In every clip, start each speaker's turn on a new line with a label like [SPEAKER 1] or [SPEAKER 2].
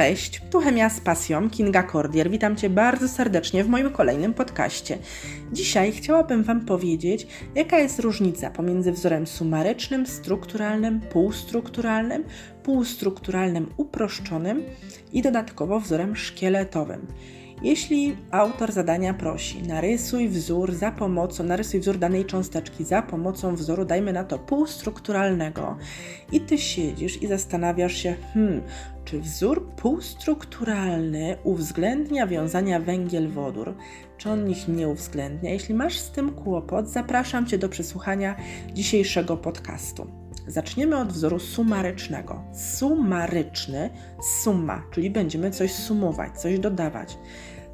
[SPEAKER 1] Cześć, tu Chemia z pasją, Kinga Cordier. Witam Cię bardzo serdecznie w moim kolejnym podcaście. Dzisiaj chciałabym Wam powiedzieć, jaka jest różnica pomiędzy wzorem sumarycznym, strukturalnym, półstrukturalnym, półstrukturalnym uproszczonym i dodatkowo wzorem szkieletowym. Jeśli autor zadania prosi, narysuj wzór za pomocą, narysuj wzór danej cząsteczki za pomocą wzoru, dajmy na to półstrukturalnego, i ty siedzisz i zastanawiasz się, hmm, czy wzór półstrukturalny uwzględnia wiązania węgiel-wodór, czy on ich nie uwzględnia? Jeśli masz z tym kłopot, zapraszam Cię do przesłuchania dzisiejszego podcastu. Zaczniemy od wzoru sumarycznego. Sumaryczny, suma, czyli będziemy coś sumować, coś dodawać.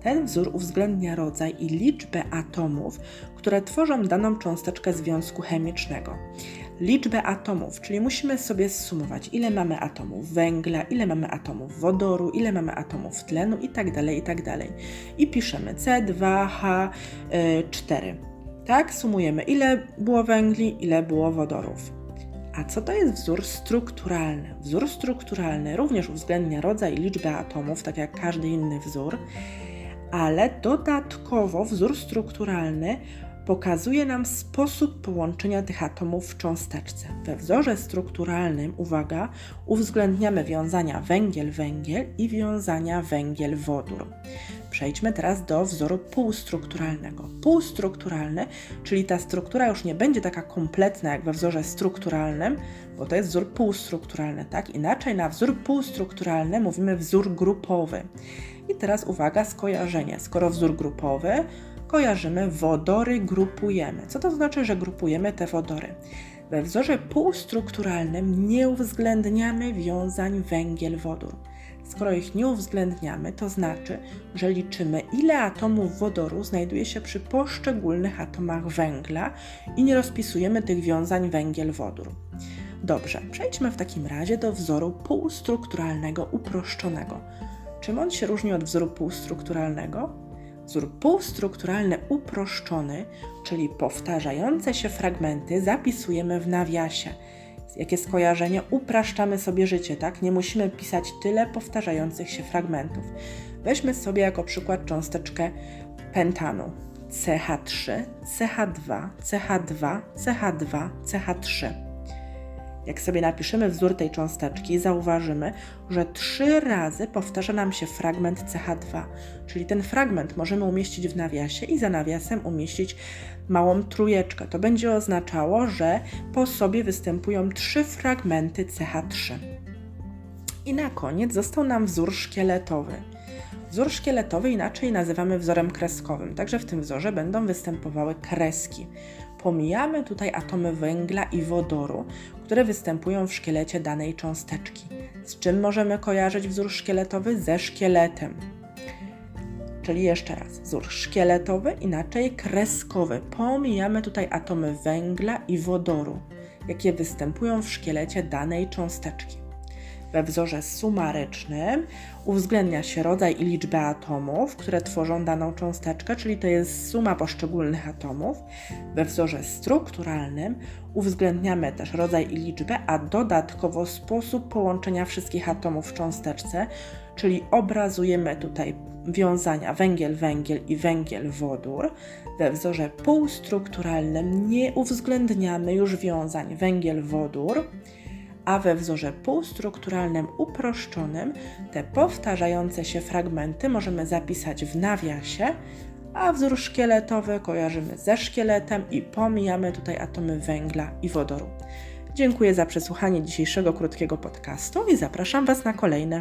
[SPEAKER 1] Ten wzór uwzględnia rodzaj i liczbę atomów, które tworzą daną cząsteczkę związku chemicznego. Liczbę atomów, czyli musimy sobie zsumować, ile mamy atomów węgla, ile mamy atomów wodoru, ile mamy atomów tlenu itd. Tak itd. Tak I piszemy C2H4. Tak, sumujemy, ile było węgli, ile było wodorów. A co to jest wzór strukturalny? Wzór strukturalny również uwzględnia rodzaj i liczbę atomów, tak jak każdy inny wzór, ale dodatkowo wzór strukturalny pokazuje nam sposób połączenia tych atomów w cząsteczce. We wzorze strukturalnym, uwaga, uwzględniamy wiązania węgiel-węgiel i wiązania węgiel-wodór. Przejdźmy teraz do wzoru półstrukturalnego. Półstrukturalny, czyli ta struktura już nie będzie taka kompletna jak we wzorze strukturalnym, bo to jest wzór półstrukturalny, tak? Inaczej na wzór półstrukturalny mówimy wzór grupowy. I teraz uwaga, skojarzenie. Skoro wzór grupowy, kojarzymy wodory, grupujemy. Co to znaczy, że grupujemy te wodory? We wzorze półstrukturalnym nie uwzględniamy wiązań węgiel-wodór. Skoro ich nie uwzględniamy, to znaczy, że liczymy, ile atomów wodoru znajduje się przy poszczególnych atomach węgla i nie rozpisujemy tych wiązań węgiel-wodór. Dobrze, przejdźmy w takim razie do wzoru półstrukturalnego uproszczonego. Czym on się różni od wzoru półstrukturalnego? Wzór półstrukturalny uproszczony, czyli powtarzające się fragmenty, zapisujemy w nawiasie. Jakie skojarzenie? Upraszczamy sobie życie, tak? Nie musimy pisać tyle powtarzających się fragmentów. Weźmy sobie jako przykład cząsteczkę pentanu. CH3, CH2, CH2, CH2, CH3. Jak sobie napiszemy wzór tej cząsteczki, zauważymy, że trzy razy powtarza nam się fragment CH2, czyli ten fragment możemy umieścić w nawiasie i za nawiasem umieścić małą trójeczkę. To będzie oznaczało, że po sobie występują trzy fragmenty CH3. I na koniec został nam wzór szkieletowy. Wzór szkieletowy inaczej nazywamy wzorem kreskowym, także w tym wzorze będą występowały kreski. Pomijamy tutaj atomy węgla i wodoru, które występują w szkielecie danej cząsteczki. Z czym możemy kojarzyć wzór szkieletowy? Ze szkieletem. Czyli jeszcze raz, wzór szkieletowy, inaczej kreskowy. Pomijamy tutaj atomy węgla i wodoru, jakie występują w szkielecie danej cząsteczki. We wzorze sumarycznym uwzględnia się rodzaj i liczbę atomów, które tworzą daną cząsteczkę, czyli to jest suma poszczególnych atomów. We wzorze strukturalnym uwzględniamy też rodzaj i liczbę, a dodatkowo sposób połączenia wszystkich atomów w cząsteczce, czyli obrazujemy tutaj wiązania węgiel-węgiel i węgiel-wodór. We wzorze półstrukturalnym nie uwzględniamy już wiązań węgiel-wodór a we wzorze półstrukturalnym uproszczonym te powtarzające się fragmenty możemy zapisać w nawiasie, a wzór szkieletowy kojarzymy ze szkieletem i pomijamy tutaj atomy węgla i wodoru. Dziękuję za przesłuchanie dzisiejszego krótkiego podcastu i zapraszam Was na kolejne.